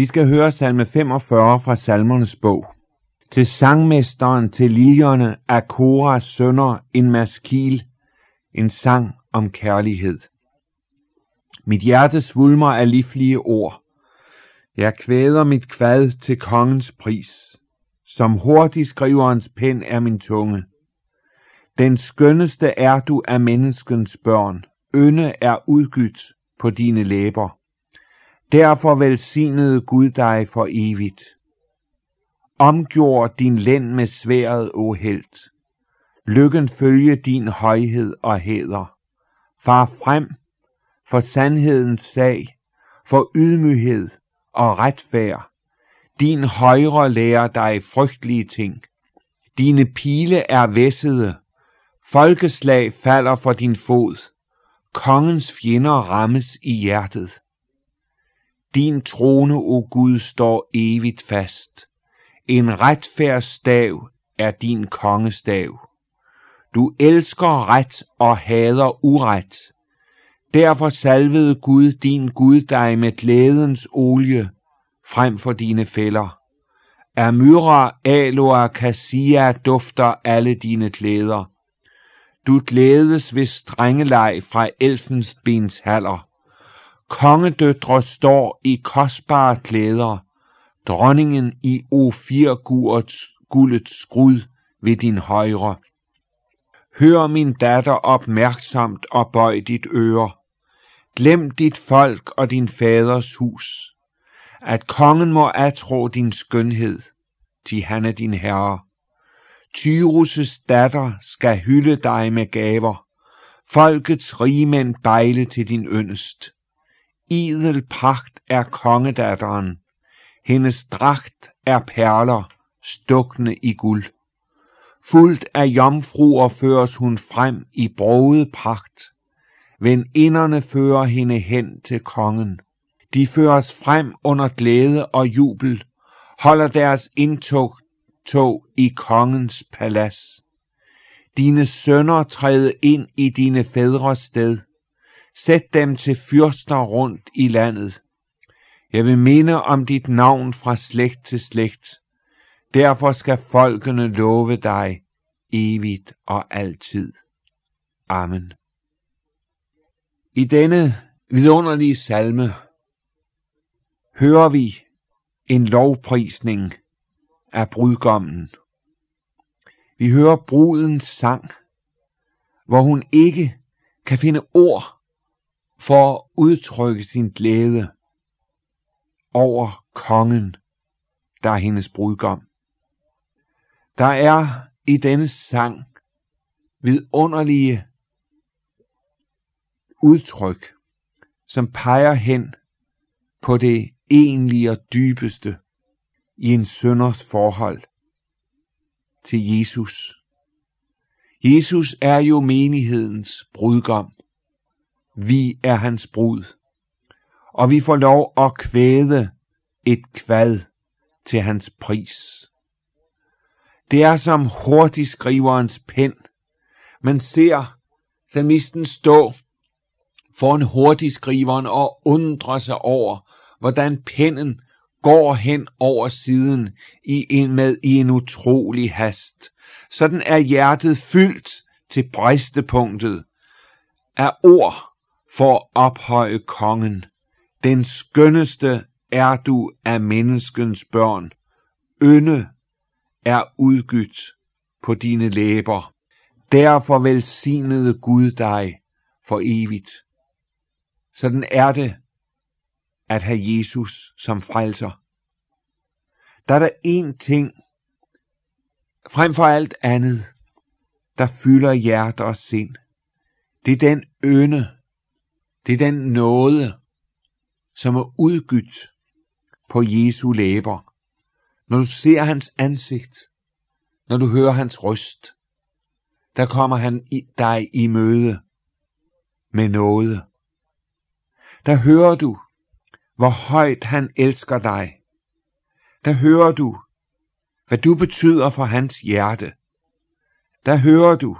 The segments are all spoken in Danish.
Vi skal høre salme 45 fra salmernes bog. Til sangmesteren til liljerne af Koras sønner en maskil, en sang om kærlighed. Mit hjerte svulmer af livlige ord. Jeg kvæder mit kvad til kongens pris. Som hurtig skriverens pen er min tunge. Den skønneste er du af menneskens børn. Ønde er udgydt på dine læber. Derfor velsignede Gud dig for evigt. Omgjord din lænd med sværet, o held. Lykken følge din højhed og hæder. Far frem for sandhedens sag, for ydmyghed og retfærd. Din højre lærer dig frygtelige ting. Dine pile er væssede. Folkeslag falder for din fod. Kongens fjender rammes i hjertet. Din trone, o Gud, står evigt fast. En retfærds stav er din kongestav. Du elsker ret og hader uret. Derfor salvede Gud din Gud dig med glædens olie frem for dine fælder. Af myra, aloe, cassia dufter alle dine glæder. Du glædes ved strengeleg fra elfens bens haller. Kongedøtre står i kostbare klæder, dronningen i ofirgurets guldets skrud ved din højre. Hør min datter opmærksomt og bøj dit øre. Glem dit folk og din faders hus. At kongen må atro din skønhed, til han er din herre. Tyrus' datter skal hylde dig med gaver. Folkets rigmænd bejle til din yndest. Idel pragt er kongedatteren. Hendes dragt er perler, stukne i guld. Fuldt af jomfruer føres hun frem i broget pragt. Veninderne fører hende hen til kongen. De føres frem under glæde og jubel, holder deres indtog tog i kongens palads. Dine sønner træde ind i dine fædres sted. Sæt dem til fyrster rundt i landet. Jeg vil minde om dit navn fra slægt til slægt. Derfor skal folkene love dig evigt og altid. Amen. I denne vidunderlige salme hører vi en lovprisning af brudgommen. Vi hører brudens sang, hvor hun ikke kan finde ord for at udtrykke sin glæde over kongen, der er hendes brudgom. Der er i denne sang vidunderlige udtryk, som peger hen på det egentlige og dybeste i en sønders forhold til Jesus. Jesus er jo menighedens brudgom. Vi er hans brud. Og vi får lov at kvæde et kvad til hans pris. Det er som hurtigskriverens pen. Man ser salmisten stå foran hurtigskriveren og undre sig over, hvordan pennen går hen over siden i en med i en utrolig hast. Sådan er hjertet fyldt til bristepunktet af ord for at ophøje kongen. Den skønneste er du af menneskens børn. Ynde er udgydt på dine læber. Derfor velsignede Gud dig for evigt. Sådan er det at have Jesus som frelser. Der er der én ting, frem for alt andet, der fylder hjerte og sind. Det er den øne, det er den nåde, som er udgydt på Jesu læber. Når du ser hans ansigt, når du hører hans røst, der kommer han i dig i møde med noget. Der hører du, hvor højt han elsker dig. Der hører du, hvad du betyder for hans hjerte. Der hører du,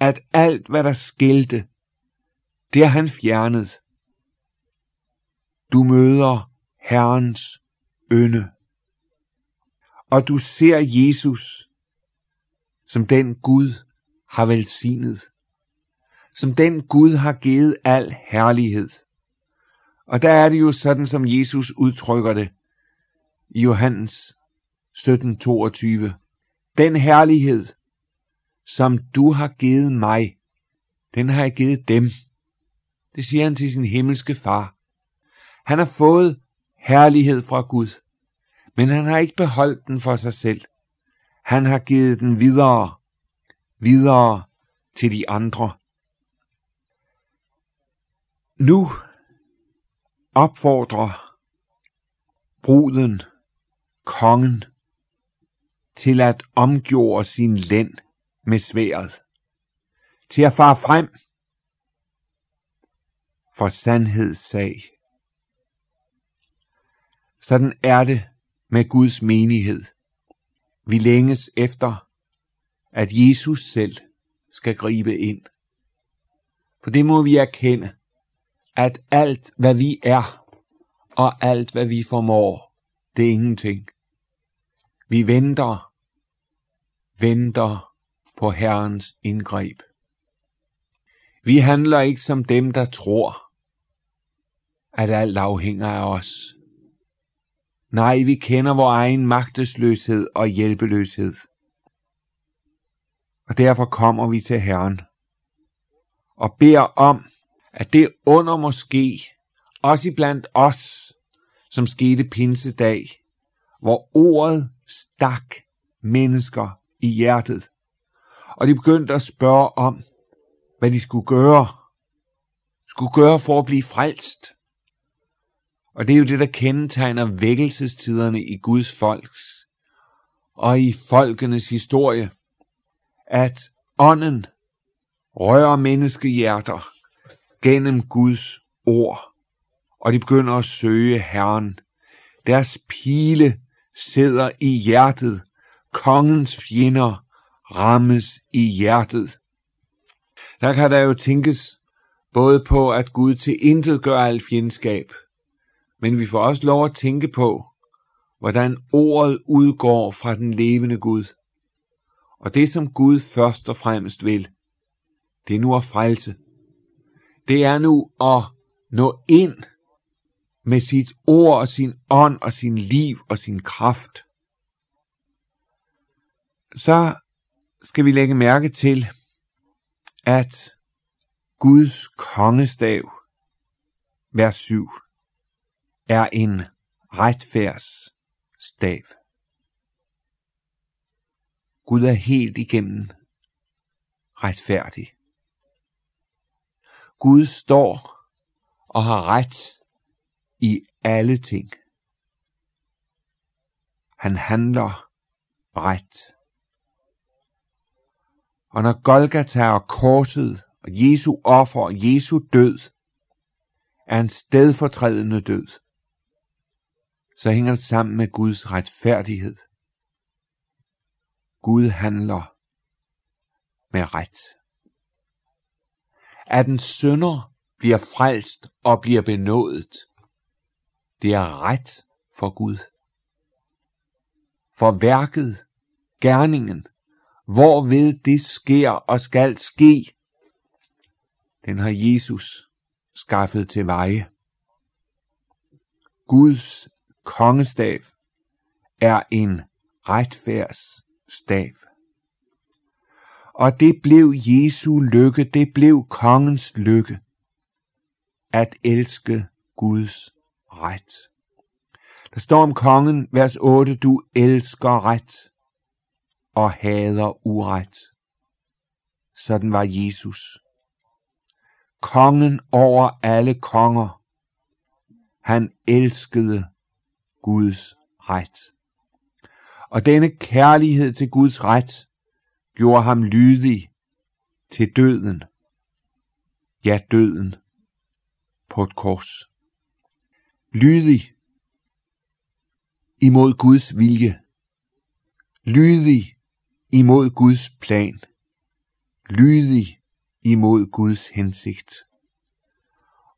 at alt hvad der skilte, det har han fjernet. Du møder Herrens ynde. Og du ser Jesus som den Gud har velsignet. Som den Gud har givet al herlighed. Og der er det jo sådan, som Jesus udtrykker det i Johannes 17:22. Den herlighed, som du har givet mig, den har jeg givet dem. Det siger han til sin himmelske far. Han har fået herlighed fra Gud, men han har ikke beholdt den for sig selv. Han har givet den videre, videre til de andre. Nu opfordrer bruden, kongen, til at omgjorde sin lænd med sværet, til at fare frem for sandheds sag. Sådan er det med Guds menighed. Vi længes efter, at Jesus selv skal gribe ind. For det må vi erkende, at alt hvad vi er, og alt hvad vi formår, det er ingenting. Vi venter, venter på Herrens indgreb. Vi handler ikke som dem, der tror, at alt afhænger af os. Nej, vi kender vores egen magtesløshed og hjælpeløshed. Og derfor kommer vi til Herren og beder om, at det under måske, også blandt os, som skete pinsedag, hvor ordet stak mennesker i hjertet, og de begyndte at spørge om, hvad de skulle gøre, skulle gøre for at blive frelst. Og det er jo det, der kendetegner vækkelsestiderne i Guds folks og i folkenes historie, at ånden rører menneskehjerter gennem Guds ord, og de begynder at søge Herren. Deres pile sidder i hjertet. Kongens fjender rammes i hjertet. Der kan der jo tænkes både på, at Gud til intet gør al fjendskab, men vi får også lov at tænke på, hvordan ordet udgår fra den levende Gud. Og det, som Gud først og fremmest vil, det er nu at frelse. Det er nu at nå ind med sit ord og sin ånd og sin liv og sin kraft. Så skal vi lægge mærke til, at Guds kongestav, vers 7, er en retfærds stav. Gud er helt igennem retfærdig. Gud står og har ret i alle ting. Han handler ret. Og når Golgata og korset og Jesu offer og Jesu død er en stedfortrædende død, så hænger det sammen med Guds retfærdighed. Gud handler med ret. At en sønder bliver frelst og bliver benådet, det er ret for Gud. For værket, gerningen, hvorved det sker og skal ske, den har Jesus skaffet til veje. Guds kongestav er en retfærdsstav. Og det blev Jesu lykke, det blev kongens lykke, at elske Guds ret. Der står om kongen, vers 8, du elsker ret og hader uret. Sådan var Jesus. Kongen over alle konger. Han elskede Guds ret. Og denne kærlighed til Guds ret gjorde ham lydig til døden. Ja, døden på et kors. Lydig imod Guds vilje. Lydig imod Guds plan. Lydig imod Guds hensigt.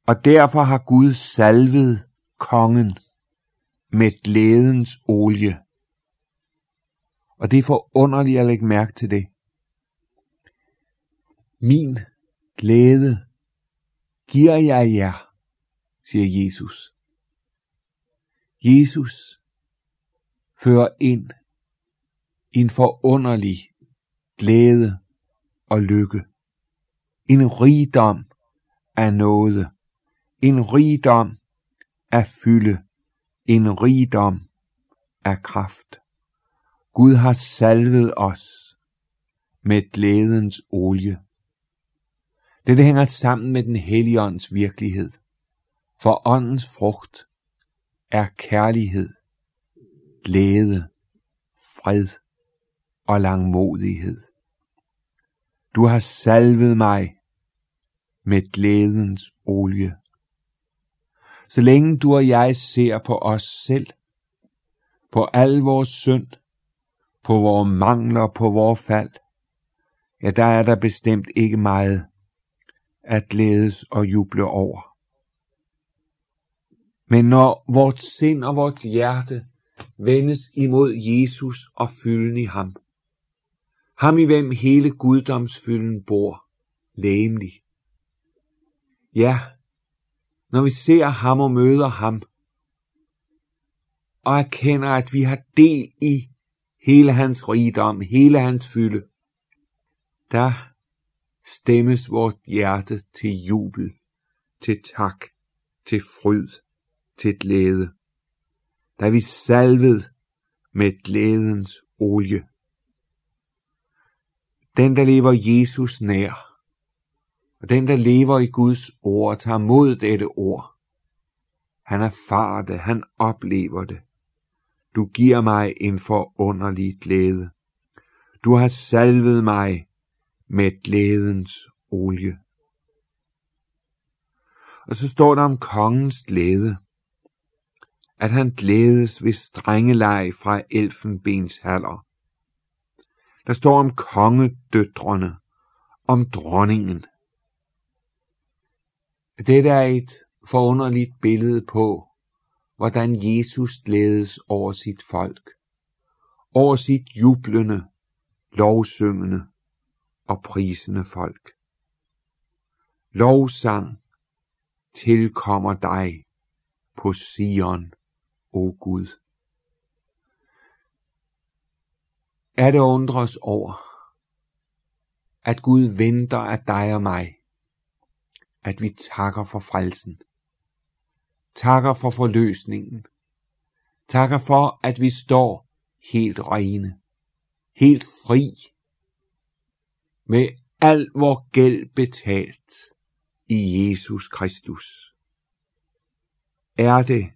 Og derfor har Gud salvet kongen med glædens olie. Og det er forunderligt at lægge mærke til det. Min glæde giver jeg jer, siger Jesus. Jesus fører ind en forunderlig glæde og lykke. En rigdom af noget. En rigdom af fylde. En rigdom af kraft. Gud har salvet os med glædens olie. Dette hænger sammen med den hellige ånds virkelighed. For åndens frugt er kærlighed, glæde, fred og langmodighed. Du har salvet mig med glædens olie. Så længe du og jeg ser på os selv, på al vores synd, på vores mangler, på vores fald, ja, der er der bestemt ikke meget at glædes og juble over. Men når vort sind og vort hjerte vendes imod Jesus og fylden i ham, ham i hvem hele guddomsfylden bor, lægemlig. Ja, når vi ser ham og møder ham, og erkender, at vi har del i hele hans rigdom, hele hans fylde, der stemmes vort hjerte til jubel, til tak, til fryd, til glæde. Da vi salvet med glædens olie. Den, der lever Jesus nær, og den, der lever i Guds ord, tager mod dette ord. Han erfarer det, han oplever det. Du giver mig en forunderlig glæde. Du har salvet mig med glædens olie. Og så står der om kongens glæde, at han glædes ved strengeleg fra elfenbens haller. Der står om kongedøtrene, om dronningen. Dette er et forunderligt billede på, hvordan Jesus glædes over sit folk, over sit jublende, lovsyngende og prisende folk. Lovsang tilkommer dig på Sion, o Gud. Er det undres over, at Gud venter af dig og mig, at vi takker for frelsen, takker for forløsningen, takker for, at vi står helt rene, helt fri med al vor gæld betalt i Jesus Kristus. Er det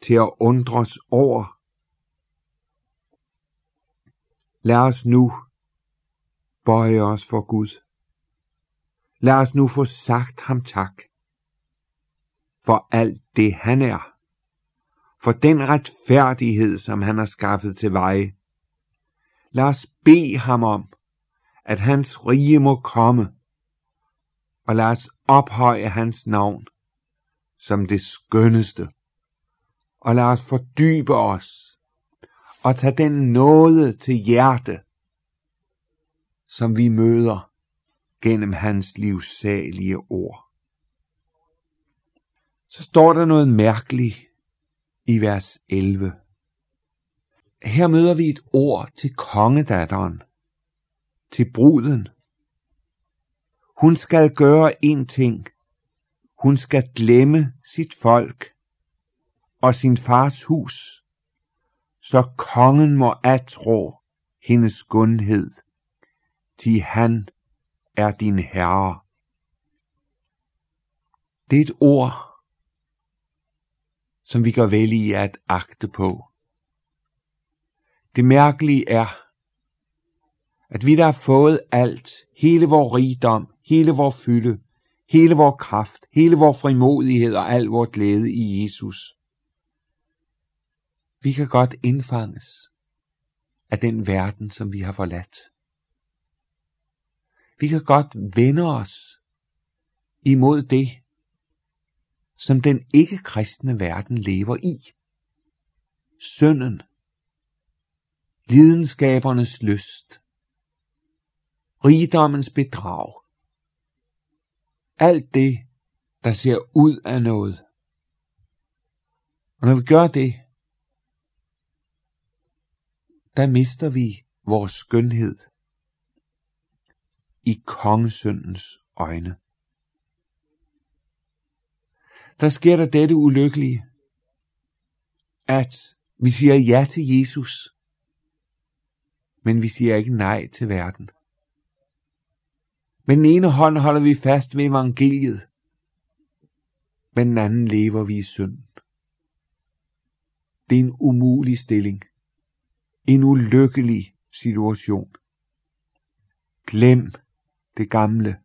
til at undres over? Lad os nu bøje os for Gud. Lad os nu få sagt ham tak for alt det han er, for den retfærdighed, som han har skaffet til veje. Lad os bede ham om, at hans rige må komme, og lad os ophøje hans navn som det skønneste, og lad os fordybe os og tage den nåde til hjerte, som vi møder gennem hans livsalige ord. Så står der noget mærkeligt i vers 11. Her møder vi et ord til kongedatteren, til bruden. Hun skal gøre en ting. Hun skal glemme sit folk og sin fars hus, så kongen må atro hendes skønhed, til han er din herre. Det er et ord, som vi gør vel i at agte på. Det mærkelige er, at vi der har fået alt, hele vor rigdom, hele vor fylde, hele vor kraft, hele vor frimodighed og al vor glæde i Jesus. Vi kan godt indfanges af den verden, som vi har forladt. Vi kan godt vende os imod det, som den ikke-kristne verden lever i. synden, lidenskabernes lyst, rigdommens bedrag, alt det, der ser ud af noget. Og når vi gør det, der mister vi vores skønhed i kongesøndens øjne. Der sker der dette ulykkelige, at vi siger ja til Jesus, men vi siger ikke nej til verden. Med den ene hånd holder vi fast ved evangeliet, med den anden lever vi i synd. Det er en umulig stilling. En ulykkelig situation. Glem det gamle.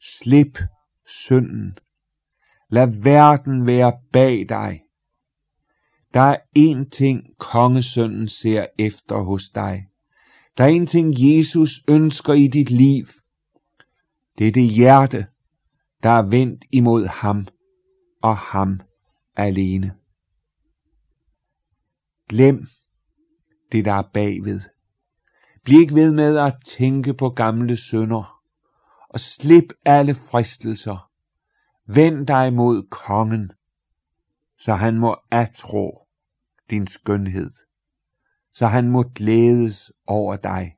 Slip synden. Lad verden være bag dig. Der er én ting, kongesønnen ser efter hos dig. Der er én ting, Jesus ønsker i dit liv. Det er det hjerte, der er vendt imod ham og ham alene. Glem det, der er bagved. Bliv ikke ved med at tænke på gamle sønder, og slip alle fristelser. Vend dig mod kongen, så han må atro din skønhed, så han må glædes over dig.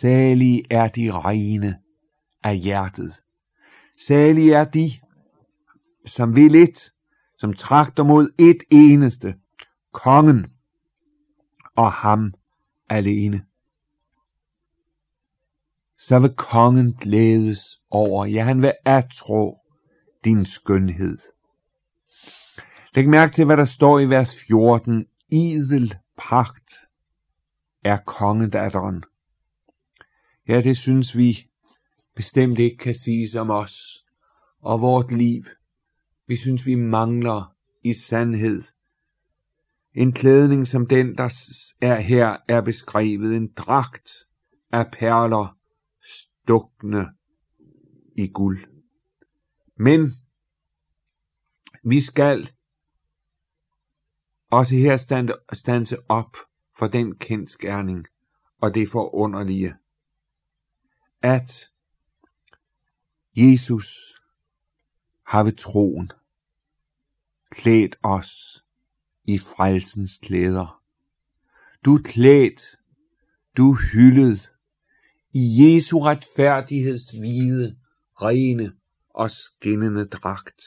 Salig er de rene af hjertet. Salig er de, som vil et, som trakter mod et eneste, kongen og ham alene. Så vil kongen glædes over, ja han vil atro din skønhed. Læg mærke til, hvad der står i vers 14. Idel pagt er kongedatteren. Ja, det synes vi bestemt ikke kan siges om os og vort liv. Vi synes, vi mangler i sandhed en klædning som den, der er her er beskrevet, en dragt af perler stukne i guld. Men vi skal også her stande, stanse op for den kendskærning og det forunderlige, at Jesus har ved troen klædt os i frelsens klæder. Du er klædt, du er hyldet i Jesu retfærdigheds hvide, rene og skinnende dragt.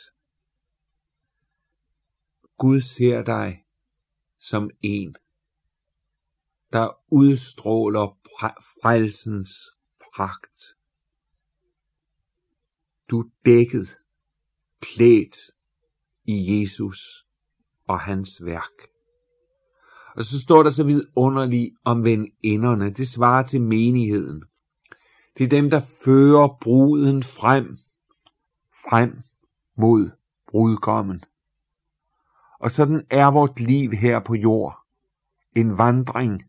Gud ser dig som en, der udstråler frelsens pragt. Du er dækket, klædt i Jesus og hans værk. Og så står der så vidunderligt om veninderne. Det svarer til menigheden. Det er dem, der fører bruden frem, frem mod brudkommen. Og sådan er vort liv her på jord. En vandring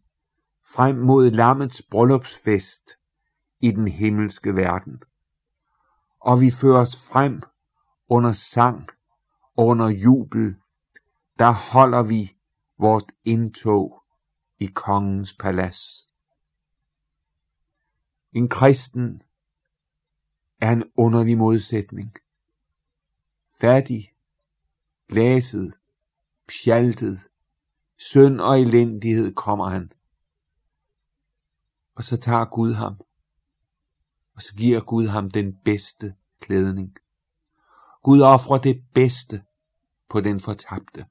frem mod lammets bryllupsfest i den himmelske verden. Og vi føres frem under sang, under jubel der holder vi vort indtog i kongens palads. En kristen er en underlig modsætning. Fattig, glaset, pjaltet, synd og elendighed kommer han. Og så tager Gud ham, og så giver Gud ham den bedste klædning. Gud offrer det bedste på den fortabte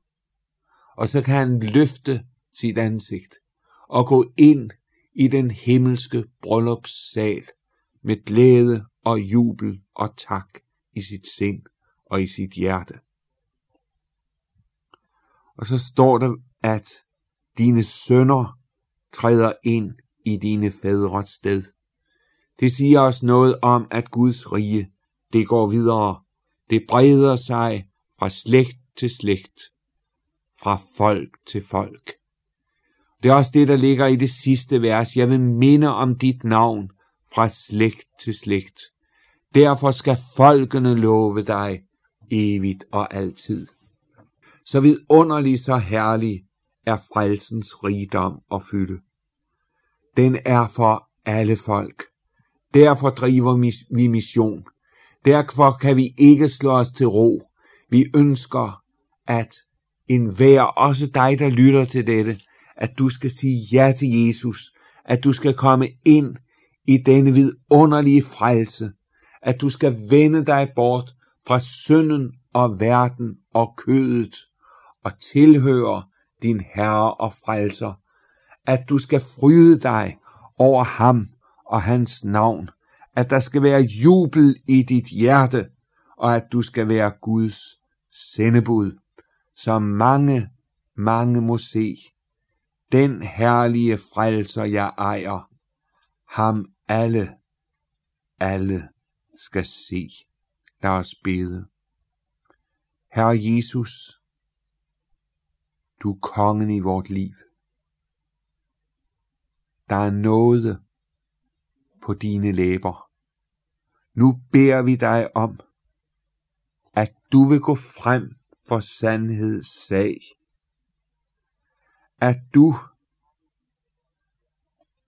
og så kan han løfte sit ansigt og gå ind i den himmelske bryllupssal med glæde og jubel og tak i sit sind og i sit hjerte. Og så står der, at dine sønner træder ind i dine fædres sted. Det siger os noget om, at Guds rige, det går videre. Det breder sig fra slægt til slægt fra folk til folk. Det er også det, der ligger i det sidste vers. Jeg vil minde om dit navn fra slægt til slægt. Derfor skal folkene love dig evigt og altid. Så vidunderlig, så herlig er frelsens rigdom og fylde. Den er for alle folk. Derfor driver vi mission. Derfor kan vi ikke slå os til ro. Vi ønsker, at enhver, også dig, der lytter til dette, at du skal sige ja til Jesus, at du skal komme ind i denne vidunderlige frelse, at du skal vende dig bort fra synden og verden og kødet og tilhøre din Herre og Frelser, at du skal fryde dig over ham og hans navn, at der skal være jubel i dit hjerte, og at du skal være Guds sendebud, så mange, mange må se. Den herlige frelser jeg ejer, ham alle, alle skal se. Lad os bede. Herre Jesus, du er kongen i vort liv. Der er noget på dine læber. Nu beder vi dig om, at du vil gå frem for sandheds sag. At du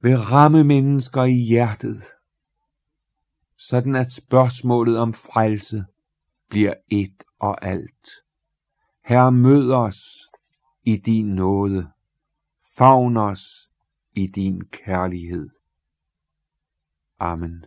vil ramme mennesker i hjertet, sådan at spørgsmålet om frelse bliver et og alt. Herre, mød os i din nåde. Favn os i din kærlighed. Amen.